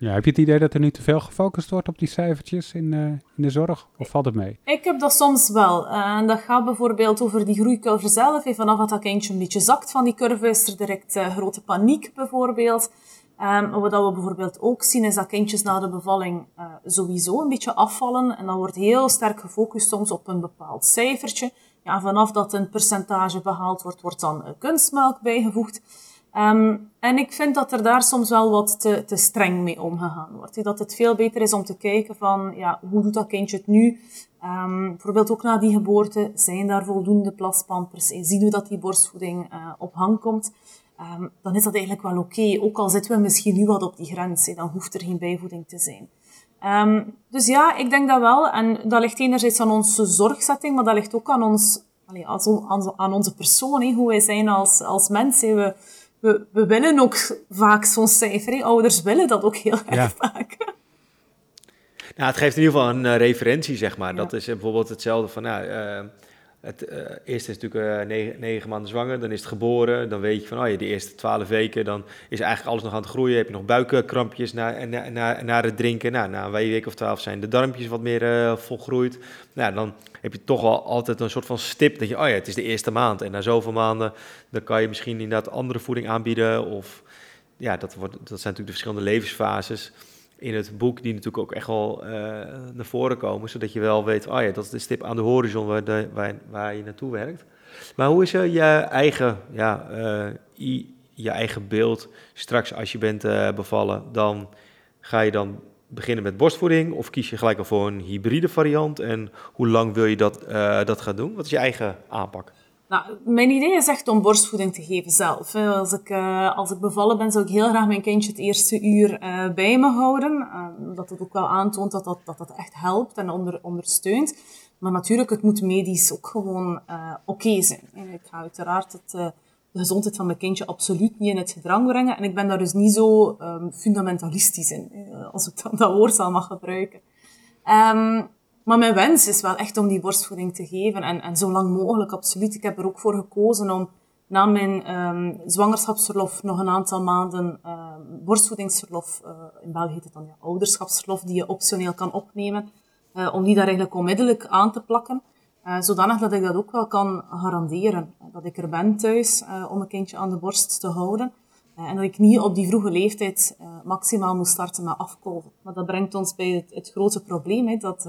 Ja, heb je het idee dat er nu te veel gefocust wordt op die cijfertjes in, uh, in de zorg? Of valt het mee? Ik heb dat soms wel. En dat gaat bijvoorbeeld over die groeicurve zelf. En vanaf dat dat een beetje zakt van die curve, is er direct uh, grote paniek bijvoorbeeld. Um, wat we bijvoorbeeld ook zien, is dat kindjes na de bevalling sowieso een beetje afvallen. En dan wordt heel sterk gefocust soms op een bepaald cijfertje. Ja, vanaf dat een percentage behaald wordt, wordt dan kunstmelk bijgevoegd. Um, en ik vind dat er daar soms wel wat te, te streng mee omgegaan wordt. Dat het veel beter is om te kijken van, ja, hoe doet dat kindje het nu? Um, bijvoorbeeld ook na die geboorte, zijn daar voldoende plaspampers? Zien we dat die borstvoeding uh, op hang komt? Um, dan is dat eigenlijk wel oké. Ook al zitten we misschien nu wat op die grens, dan hoeft er geen bijvoeding te zijn. Dus ja, ik denk dat wel. En dat ligt enerzijds aan onze zorgzetting, maar dat ligt ook aan, ons, aan, onze persoon, hoe wij zijn als, als mensen. We, we, we willen ook vaak zo'n cijfer. Ouders willen dat ook heel erg vaak. Nou, het geeft in ieder geval een uh, referentie, zeg maar. Dat is bijvoorbeeld hetzelfde van, nou, uh, het uh, eerste is natuurlijk negen, negen, maanden zwanger, dan is het geboren. Dan weet je van, oh ja, de eerste twaalf weken, dan is eigenlijk alles nog aan het groeien. Heb je nog buikkrampjes na, na, na, het drinken. Nou, na een week of twaalf zijn de darmpjes wat meer volgroeid. Nou, dan heb je toch wel altijd een soort van stip dat je, oh ja, het is de eerste maand. En na zoveel maanden, dan kan je misschien inderdaad andere voeding aanbieden. Of ja, dat, wordt, dat zijn natuurlijk de verschillende levensfases in het boek die natuurlijk ook echt wel uh, naar voren komen, zodat je wel weet, oh ja, dat is de stip aan de horizon waar, waar, waar je naartoe werkt. Maar hoe is je eigen, ja, uh, je eigen beeld straks als je bent bevallen? Dan ga je dan beginnen met borstvoeding of kies je gelijk al voor een hybride variant? En hoe lang wil je dat, dat gaan doen? Wat is je eigen aanpak? Nou, mijn idee is echt om borstvoeding te geven zelf. Als ik, uh, als ik bevallen ben, zou ik heel graag mijn kindje het eerste uur uh, bij me houden. Uh, dat het ook wel aantoont dat dat, dat, dat echt helpt en onder, ondersteunt. Maar natuurlijk, het moet medisch ook gewoon oké zijn. Ik ga uiteraard de gezondheid van mijn kindje absoluut niet in het gedrang brengen. En ik ben daar dus niet zo um, fundamentalistisch in, als ik dat woord al mag gebruiken. Um, maar mijn wens is wel echt om die borstvoeding te geven. En, en zo lang mogelijk, absoluut. Ik heb er ook voor gekozen om na mijn um, zwangerschapsverlof nog een aantal maanden um, borstvoedingsverlof, uh, in België heet het dan ja, ouderschapsverlof, die je optioneel kan opnemen, uh, om die daar eigenlijk onmiddellijk aan te plakken. Uh, zodanig dat ik dat ook wel kan garanderen. Dat ik er ben thuis om een kindje aan de borst te houden. en dat ik niet op die vroege leeftijd maximaal moet starten met afkolven. Maar dat brengt ons bij het, het grote probleem, hè, dat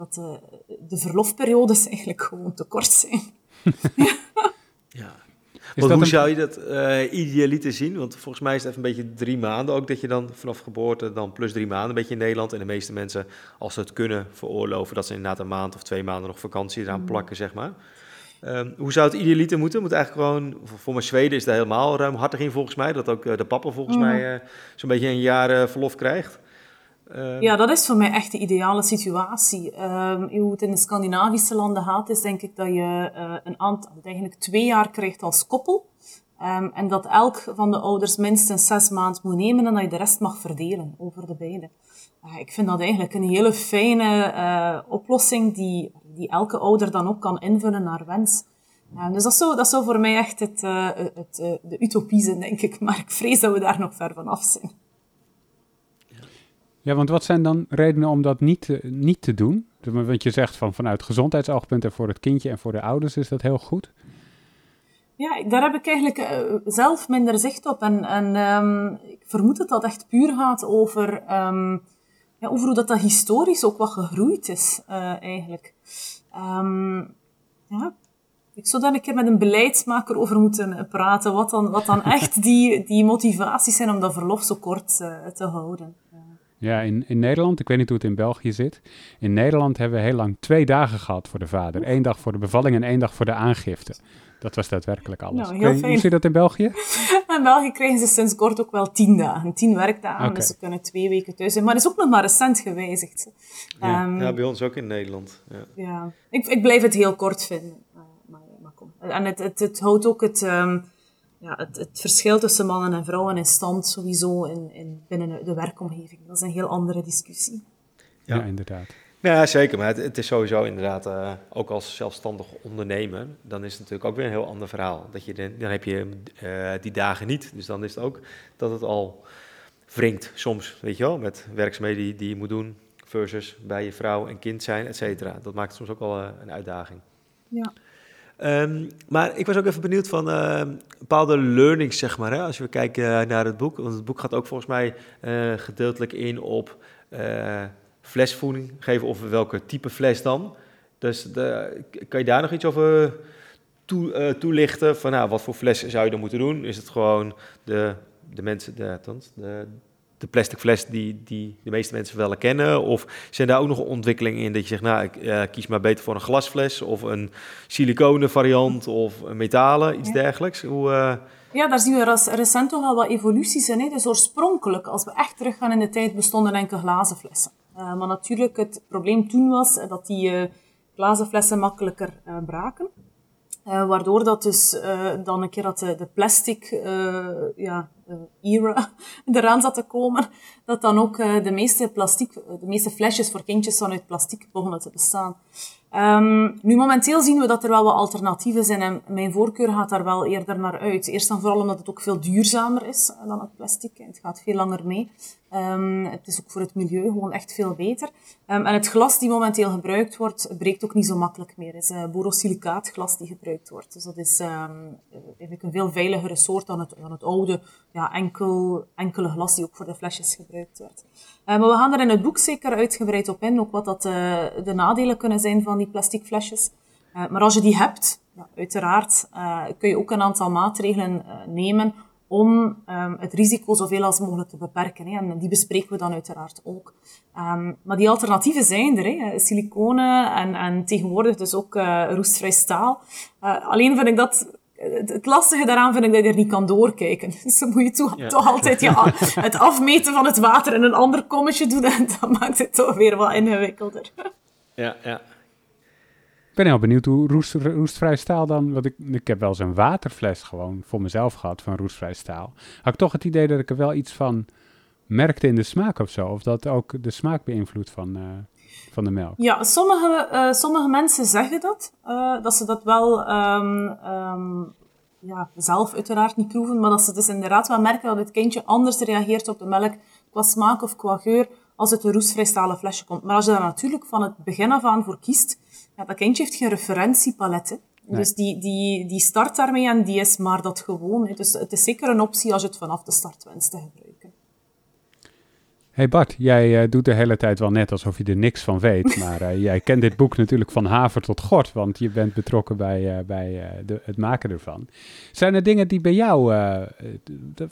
dat de, de verlofperiodes eigenlijk gewoon te kort zijn. [LAUGHS] ja. Want hoe zou je dat uh, idealiter zien? Want volgens mij is het even een beetje drie maanden ook dat je dan vanaf geboorte dan plus drie maanden een beetje in Nederland. En de meeste mensen, als ze het kunnen veroorloven, dat ze inderdaad een maand of twee maanden nog vakantie eraan mm. plakken, zeg maar. Um, hoe zou het idealiter moeten? Moet eigenlijk gewoon, voor mijn Zweden is dat helemaal ruimhartig in volgens mij. Dat ook uh, de papa volgens mm. mij uh, zo'n beetje een jaar verlof krijgt. Ehm, ja, dat is voor mij echt de ideale situatie. Um, hoe het in de Scandinavische landen gaat, is denk ik dat je uh, een aantal, eigenlijk twee jaar krijgt als koppel. Um, en dat elk van de ouders minstens zes maanden moet nemen en dat je de rest mag verdelen over de beide. Uh, ik vind dat eigenlijk een hele fijne uh, oplossing die, die elke ouder dan ook kan invullen naar wens. dus dat zou, dat zou voor mij echt het, het, de utopie zijn, denk ik. Maar ik vrees dat we daar nog ver van af zijn. Ja, want wat zijn dan redenen om dat niet te, niet te doen? Want je zegt van vanuit gezondheidsoogpunt en voor het kindje en voor de ouders is dat heel goed. Ja, daar heb ik eigenlijk uh, zelf minder zicht op. En, en um, ik vermoed dat dat echt puur gaat over, um, ja, over hoe dat, dat historisch ook wat gegroeid is, uh, eigenlijk. Um, ja, ik zou daar een keer met een beleidsmaker over moeten praten, wat dan, wat dan echt die, die motivaties zijn om dat verlof zo kort te houden. Ja, in, in Nederland, ik weet niet hoe het in België zit. In Nederland hebben we heel lang twee dagen gehad voor de vader. Eén dag voor de bevalling en één dag voor de aangifte. Dat was daadwerkelijk alles. Nou, heel hoe zit dat in België? [LAUGHS] In België krijgen ze sinds kort ook wel tien dagen. Tien werkdagen, dus ze kunnen twee weken thuis zijn. Maar dat is ook nog maar recent gewijzigd. Ja, um, ja bij ons ook in Nederland. Ja, ja. Ik, ik blijf het heel kort vinden. Uh, maar, maar kom. En het, het, het houdt ook het... Um, ja, het, het, verschil tussen mannen en vrouwen in stand sowieso in, in, binnen de werkomgeving. Dat is een heel andere discussie. Ja, ja inderdaad. Ja, zeker. Maar het, het is sowieso inderdaad, uh, ook als zelfstandig ondernemer, dan is het natuurlijk ook weer een heel ander verhaal. Dat je dan, dan heb je uh, die dagen niet. Dus dan is het ook dat het al wringt soms, weet je wel, met werkzaamheden die, die je moet doen versus bij je vrouw en kind zijn, et cetera. Dat maakt soms ook wel uh, een uitdaging. Ja. Um, maar ik was ook even benieuwd van uh, bepaalde learnings, zeg maar. Hè? Als we kijken uh, naar het boek. Want het boek gaat ook volgens mij uh, gedeeltelijk in op flesvoeding geven. Of welke type fles dan. Dus de, kan je daar nog iets over toe, toelichten? Van nou, wat voor fles zou je dan moeten doen? Is het gewoon de, de mensen, de, de, de plastic fles die, die de meeste mensen wel kennen? Of zijn daar ook nog ontwikkelingen in dat je zegt, nou, ik uh, kies maar beter voor een glasfles of een siliconen variant of een metalen, iets dergelijks? Hoe, uh... Ja, daar zien we recent toch al wat evoluties in. Hè? Dus oorspronkelijk, als we echt teruggaan in de tijd, bestonden enkel glazen flessen. Uh, maar natuurlijk, het probleem toen was dat die glazen flessen makkelijker braken. Waardoor dat dus dan een keer dat de, de plastic ja, era [LAUGHS] eraan zat te komen, dat dan ook de meeste plastic, de meeste flesjes voor kindjes vanuit plastic begonnen te bestaan. Ehm, nu, momenteel zien we dat er wel wat alternatieven zijn en mijn voorkeur gaat daar wel eerder naar uit. Eerst en vooral omdat het ook veel duurzamer is dan het plastic. Het gaat veel langer mee. Um, het is ook voor het milieu gewoon echt veel beter. Um, en het glas die momenteel gebruikt wordt, breekt ook niet zo makkelijk meer. Het is uh, borosilicaatglas die gebruikt wordt. Dus dat is um, eigenlijk een veel veiligere soort dan het, het oude, ja, enkel, enkele glas die ook voor de flesjes gebruikt wordt. Maar we gaan er in het boek zeker uitgebreid op in, ook wat dat, uh, de nadelen kunnen zijn van die plastic flesjes. maar als je die hebt, ja, uiteraard kun je ook een aantal maatregelen nemen om um, het risico zoveel als mogelijk te beperken. Hè. En die bespreken we dan uiteraard ook. Um, maar die alternatieven zijn er. Hè. Siliconen en, en tegenwoordig dus ook uh, roestvrij staal. Uh, alleen vind ik dat... Het lastige daaraan vind ik dat je er niet kan doorkijken. [LAUGHS] Dus dan moet je toch, ja. toch altijd ja, het afmeten van het water in een ander kommetje doen. En [LAUGHS] dat maakt het toch weer wat ingewikkelder. Ja, ja ben heel benieuwd hoe roest, roestvrij staal dan... Ik, ik heb wel een waterfles gewoon voor mezelf gehad van roestvrij staal. Had ik toch het idee dat ik er wel iets van merkte in de smaak of zo. Of dat ook de smaak beïnvloedt van, uh, van de melk. Ja, sommige, uh, sommige mensen zeggen dat. Uh, dat ze dat wel um, um, ja, zelf uiteraard niet proeven. Maar dat ze dus inderdaad wel merken dat het kindje anders reageert op de melk qua smaak of qua geur als het een roestvrij stalen flesje komt. Maar als je daar natuurlijk van het begin af aan voor kiest ja, dat kindje heeft geen referentiepalet. Nee. Dus die, die, die start daarmee en die is maar dat gewoon. Hè. Dus het is zeker een optie als je het vanaf de start wenst te gebruiken. Hey Bart, jij uh, doet de hele tijd wel net alsof je er niks van weet. [LAUGHS] Maar uh, jij kent dit boek natuurlijk van haver tot gort, want je bent betrokken bij, uh, bij de, het maken ervan. Zijn er dingen die bij jou,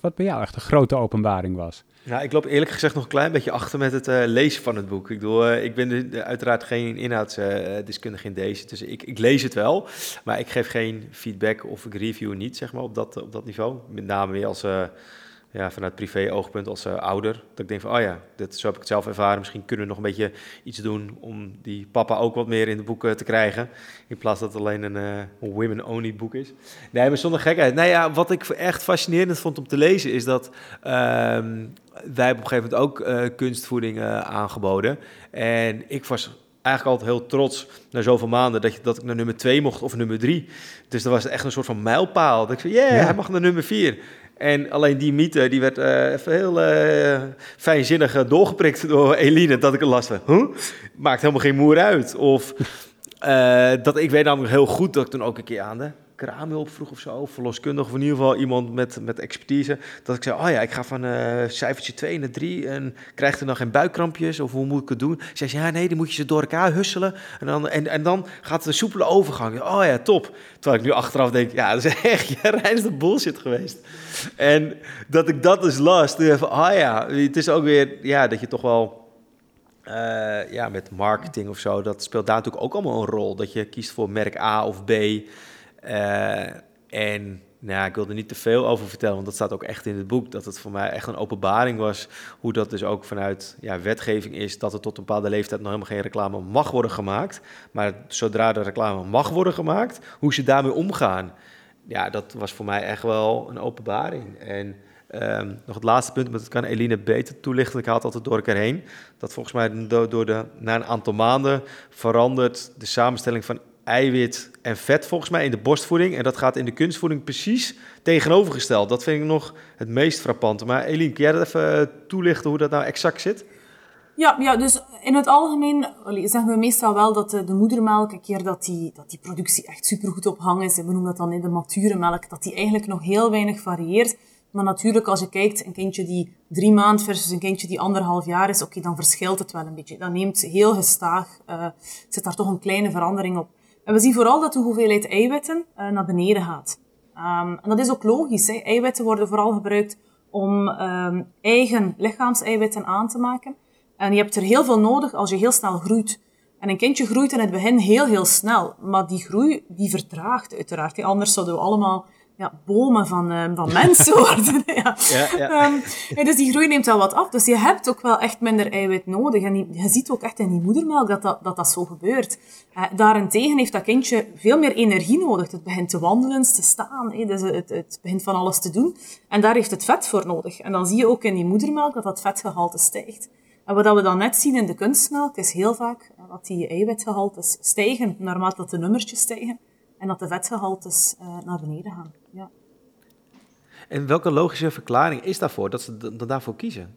wat bij jou echt een grote openbaring was? Ja, ik loop eerlijk gezegd nog een klein beetje achter met het lezen van het boek. Ik, bedoel, ik ben de, de, uiteraard geen inhoudsdeskundige in deze, dus ik, ik, lees het wel. Maar ik geef geen feedback of ik review niet, zeg maar, op dat, op dat niveau. Met name weer als... Ja, vanuit privé-oogpunt als uh, ouder. Dat ik denk van, oh ja, dit, zo heb ik het zelf ervaren. Misschien kunnen we nog een beetje iets doen om die papa ook wat meer in de boeken te krijgen. In plaats dat het alleen een uh, women-only boek is. Nee, maar zonder gekheid. Nou ja, wat ik echt fascinerend vond om te lezen is dat... Uh, wij hebben op een gegeven moment ook uh, kunstvoeding aangeboden. En ik was eigenlijk altijd heel trots na zoveel maanden dat, je, dat ik naar nummer 2 mocht of nummer 3. Dus dat was echt een soort van mijlpaal. Dat ik zei, yeah, ja, hij mag naar nummer 4. En alleen die mythe, die werd uh, even heel uh, fijnzinnig uh, doorgeprikt door Eline, dat ik er last van. Maakt helemaal geen moer uit. Of dat ik weet namelijk heel goed dat ik toen ook een keer aan de kraamhulp vroeg of zo, verloskundig of in ieder geval iemand met, met expertise, dat ik zei, oh ja, ik ga van uh, cijfertje 2 naar 3 en krijg er dan geen buikkrampjes of hoe moet ik het doen? Zei ze, ja nee, dan moet je ze door elkaar husselen en dan, en, en dan gaat een soepele overgang. Oh ja, top. Terwijl ik nu achteraf denk, ja, dat is [LAUGHS] echt ja, reinste bullshit geweest. En dat ik dat dus las, toen oh ja, het is ook weer, ja, dat je toch wel... Uh, ja, met marketing of zo, dat speelt daar natuurlijk ook allemaal een rol. Dat je kiest voor merk A of B. Uh, en nou ja, ik wil er niet te veel over vertellen, want dat staat ook echt in het boek. Dat het voor mij echt een openbaring was. Hoe dat dus ook vanuit ja, wetgeving is. Dat er tot een bepaalde leeftijd nog helemaal geen reclame mag worden gemaakt. Maar zodra de reclame mag worden gemaakt, hoe ze daarmee omgaan. Ja, dat was voor mij echt wel een openbaring. En um, nog het laatste punt, maar dat kan Eline beter toelichten. Ik haal het altijd door elkaar heen. Dat volgens mij door de, na een aantal maanden verandert de samenstelling van eiwit en vet volgens mij in de borstvoeding. En dat gaat in de kunstvoeding precies tegenovergesteld. Dat vind ik nog het meest frappante. Maar Eline, kun jij dat even eh, toelichten hoe dat nou exact zit? Ja, ja, dus in het algemeen zeggen we meestal wel dat de, de, moedermelk, een keer dat die, dat die productie echt supergoed op hang is, en we noemen dat dan in de mature melk, dat die eigenlijk nog heel weinig varieert. Maar natuurlijk, als je kijkt, een kindje die drie maanden versus een kindje die anderhalf jaar is, oké, dan verschilt het wel een beetje. Dan neemt heel gestaag, uh, zit daar toch een kleine verandering op. En we zien vooral dat de hoeveelheid eiwitten uh, naar beneden gaat. Um, en dat is ook logisch. Hè. Eiwitten worden vooral gebruikt om um, eigen lichaamseiwitten aan te maken. En je hebt er heel veel nodig als je heel snel groeit. En een kindje groeit in het begin heel, heel snel. Maar die groei, die vertraagt uiteraard. Anders zouden we allemaal ja, bomen van, uh, van mensen worden. [LAUGHS] ja. Ja, ja. Um, dus die groei neemt wel wat af. Dus je hebt ook wel echt minder eiwit nodig. En je ziet ook echt in die moedermelk dat dat, dat, dat zo gebeurt. Uh, daarentegen heeft dat kindje veel meer energie nodig. Het begint te wandelen, te staan. Dus het, het begint van alles te doen. En daar heeft het vet voor nodig. En dan zie je ook in die moedermelk dat dat vetgehalte stijgt. En wat we dan net zien in de kunstmelk is heel vaak dat die eiwitgehaltes stijgen naarmate dat de nummertjes stijgen en dat de vetgehaltes uh, naar beneden gaan. Ja. En welke logische verklaring is daarvoor, dat ze daarvoor kiezen?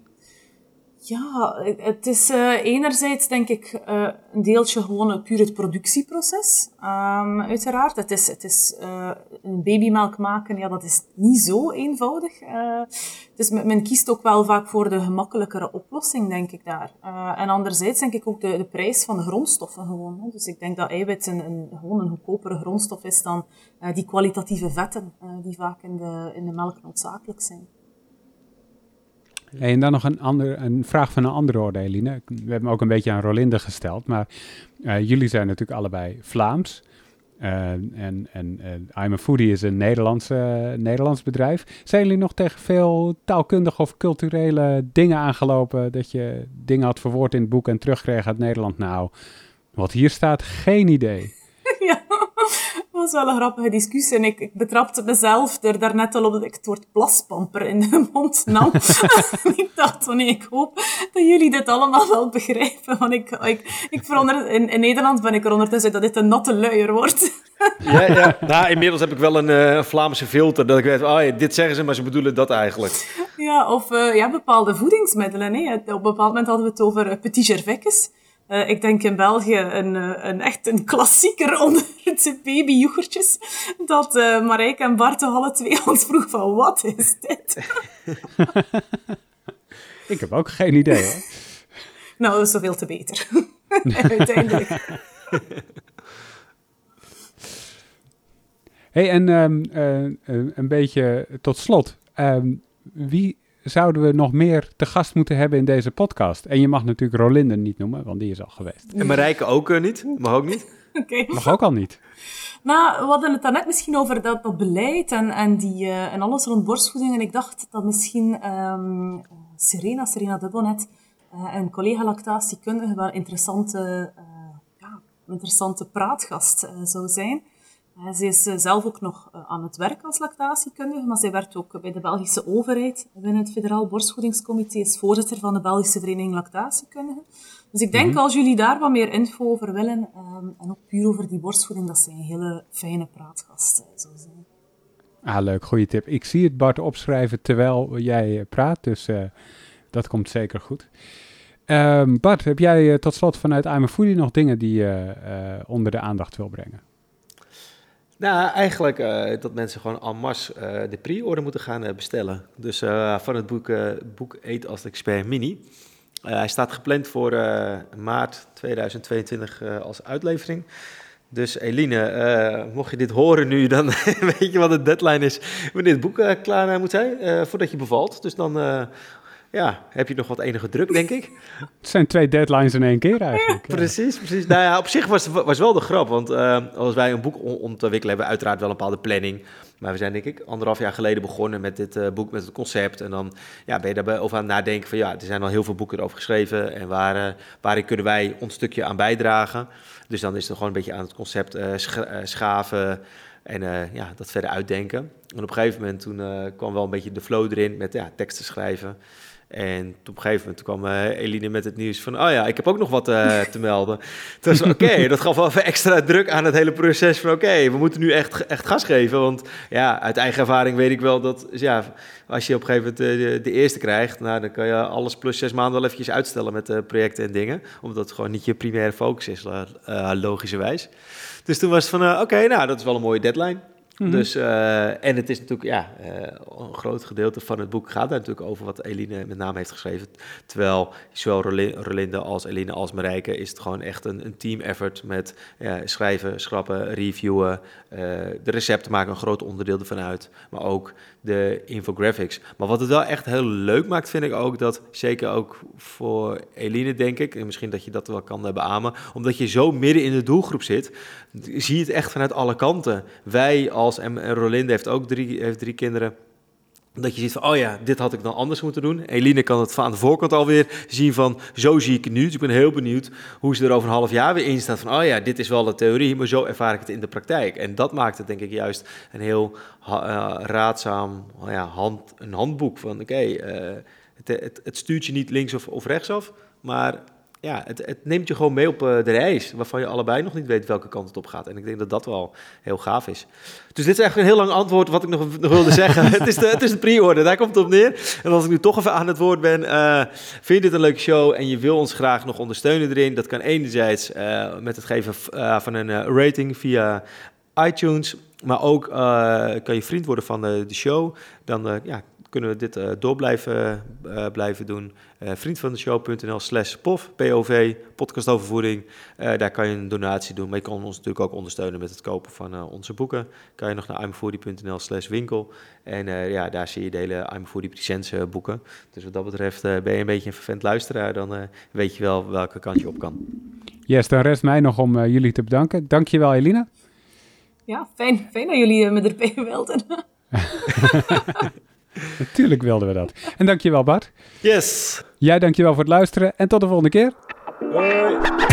Ja, het is uh, enerzijds denk ik uh, een deeltje gewoon puur het productieproces, um, uiteraard. Het is, het is uh, een babymelk maken, ja, dat is niet zo eenvoudig. dus men kiest ook wel vaak voor de gemakkelijkere oplossing, denk ik daar. en anderzijds denk ik ook de, de prijs van de grondstoffen gewoon. Hè. Dus ik denk dat eiwit een, een, gewoon een goedkopere grondstof is dan die kwalitatieve vetten die vaak in de, in de melk noodzakelijk zijn. En dan nog een, ander, een vraag van een andere orde, Eline. We hebben ook een beetje aan Rolinde gesteld, maar uh, jullie zijn natuurlijk allebei Vlaams. Uh, en en uh, I'm a Foodie is een Nederlandse, Nederlands bedrijf. Zijn jullie nog tegen veel taalkundige of culturele dingen aangelopen? Dat je dingen had verwoord in het boek en terugkreeg uit Nederland? Nou, wat hier staat, geen idee. Was wel een grappige discussie. En ik, ik betrapte mezelf er daarnet al op dat ik het woord plaspamper in de mond nam. [LAUGHS] ik dacht, nee, ik hoop dat jullie dit allemaal wel begrijpen. Want ik, ik, ik veronder, in, in Nederland ben ik er ondertussen dat dit een natte luier wordt. ja, ja. Nou, inmiddels heb ik wel een uh, Vlaamse filter. Dat ik weet, oh, dit zeggen ze, maar ze bedoelen dat eigenlijk. Ja, of uh, ja, bepaalde voedingsmiddelen. Hè. Op een bepaald moment hadden we het over uh, petit. Uh, ik denk in België een, uh, een echt een klassieker [LAUGHS] onder de babyjoegertjes. Dat uh, Marijke en Bart toch alle twee [LAUGHS] ons vroeg van, wat is dit? [LAUGHS] ik heb ook geen idee hoor. nou, dat is zoveel te beter. Uiteindelijk. hey, en um, een beetje tot slot. Um, wie zouden we nog meer te gast moeten hebben in deze podcast? En je mag natuurlijk Rolinde niet noemen, want die is al geweest. En Marijke ook uh, niet? Mag ook niet? [LAUGHS] Okay. Mag ook al niet. Nou, we hadden het daarnet misschien over dat, dat beleid en, en, die, uh, en alles rond borstvoeding. En ik dacht dat misschien um, Serena, Serena Dubbonet, uh, een collega lactatiekundige, wel interessante, ja, interessante praatgast zou zijn. Ze is uh, zelf ook nog uh, aan het werk als lactatiekundige, maar zij werkt ook bij de Belgische overheid binnen het Federaal Borstvoedingscomité, is voorzitter van de Belgische Vereniging Lactatiekundigen. Dus ik denk mm -hmm. als jullie daar wat meer info over willen, um, en ook puur over die borstvoeding, dat zij een hele fijne praatgast zou zijn. Ah, leuk, goede tip. Ik zie het Bart opschrijven terwijl jij praat, dus dat komt zeker goed. Um, Bart, heb jij tot slot vanuit I'm Foodie nog dingen die je onder de aandacht wil brengen? Nou, eigenlijk uh, dat mensen gewoon en masse uh, de pre-order moeten gaan uh, bestellen. Dus van het boek, boek Eet als expert mini. hij staat gepland voor maart 2022 als uitlevering. Dus Eline, mocht je dit horen nu, dan [LAUGHS] weet je wat de deadline is wanneer het boek klaar moet zijn, voordat je bevalt. Dus dan ja, heb je nog wat enige druk, denk ik. Het zijn twee deadlines in één keer eigenlijk. [LAUGHS] precies, precies. Nou ja, op zich was was wel de grap, want uh, als wij een boek ontwikkelen, hebben we uiteraard wel een bepaalde planning. Maar we zijn denk ik anderhalf jaar geleden begonnen met dit uh, boek, met het concept. En dan ja, ben je daarbij over aan het nadenken van ja, er zijn al heel veel boeken erover geschreven. En waar, uh, waarin kunnen wij ons stukje aan bijdragen? Dus dan is het gewoon een beetje aan het concept schaven en ja, dat verder uitdenken. En op een gegeven moment toen kwam wel een beetje de flow erin met ja, teksten schrijven. En op een gegeven moment kwam uh, Eline met het nieuws van... oh ja, ik heb ook nog wat uh, te [LAUGHS] melden. Toen was oké, dat gaf wel even extra druk aan het hele proces van... oké, we moeten nu echt, echt gas geven. Want ja, uit eigen ervaring weet ik wel dat... ja, als je op een gegeven moment de, de, eerste krijgt... Nou, dan kan je alles plus zes maanden wel eventjes uitstellen met projecten en dingen. Omdat het gewoon niet je primaire focus is, logischerwijs. Dus toen was het van, oké, nou, dat is wel een mooie deadline. Mhm. Dus, uh, en het is natuurlijk, ja, uh, een groot gedeelte van het boek gaat daar natuurlijk over wat Eline met name heeft geschreven. Terwijl zowel Rolinde als Eline als Marijke is het gewoon echt een, een team effort met schrijven, schrappen, reviewen. de recepten maken een groot onderdeel ervan uit, maar ook de infographics. Maar wat het wel echt heel leuk maakt, vind ik ook dat, zeker ook voor Eline denk ik, en misschien dat je dat wel kan beamen, omdat je zo midden in de doelgroep zit, zie je het echt vanuit alle kanten. Wij als, en Rolinde heeft ook drie, heeft drie kinderen, dat je ziet van, oh ja, dit had ik dan anders moeten doen. Eline kan het aan de voorkant alweer zien van, zo zie ik het nu. Dus ik ben heel benieuwd hoe ze er over een half jaar weer in staat van, oh ja, dit is wel de theorie, maar zo ervaar ik het in de praktijk. En dat maakt het denk ik juist een heel uh, raadzaam ja, hand, een handboek van, oké, uh, het, het, het stuurt je niet links of, of rechtsaf, maar ja, het, het, neemt je gewoon mee op eh, de reis, waarvan je allebei nog niet weet welke kant het op gaat. En ik denk dat dat wel heel gaaf is. Dus dit is eigenlijk een heel lang antwoord wat ik nog, nog wilde zeggen. [LAUGHS] het is de, het is de pre-order, daar komt het op neer. En als ik nu toch even aan het woord ben, uh, vind je dit een leuke show en je wil ons graag nog ondersteunen erin? Dat kan enerzijds uh, met het geven van een rating via iTunes, maar ook kan je vriend worden van de, de show. Dan ja, kunnen we dit uh, door blijven, uh, blijven doen. Uh, vriendvandeshow.nl slash POV, POV, podcastovervoering. daar kan je een donatie doen, maar je kan ons natuurlijk ook ondersteunen met het kopen van onze boeken. Kan je nog naar imfoodie.nl slash winkel. En ja, daar zie je de hele iMofoodie Presents boeken. Dus wat dat betreft ben je een beetje een vervent luisteraar, dan weet je wel welke kant je op kan. Yes, dan rest mij nog om jullie te bedanken. Dankjewel Elina. Ja, fijn, fijn dat jullie me erbij wilden. [LAUGHS] Natuurlijk wilden we dat. En dankjewel Bart. Yes. Jij dankjewel voor het luisteren en tot de volgende keer. Hoi.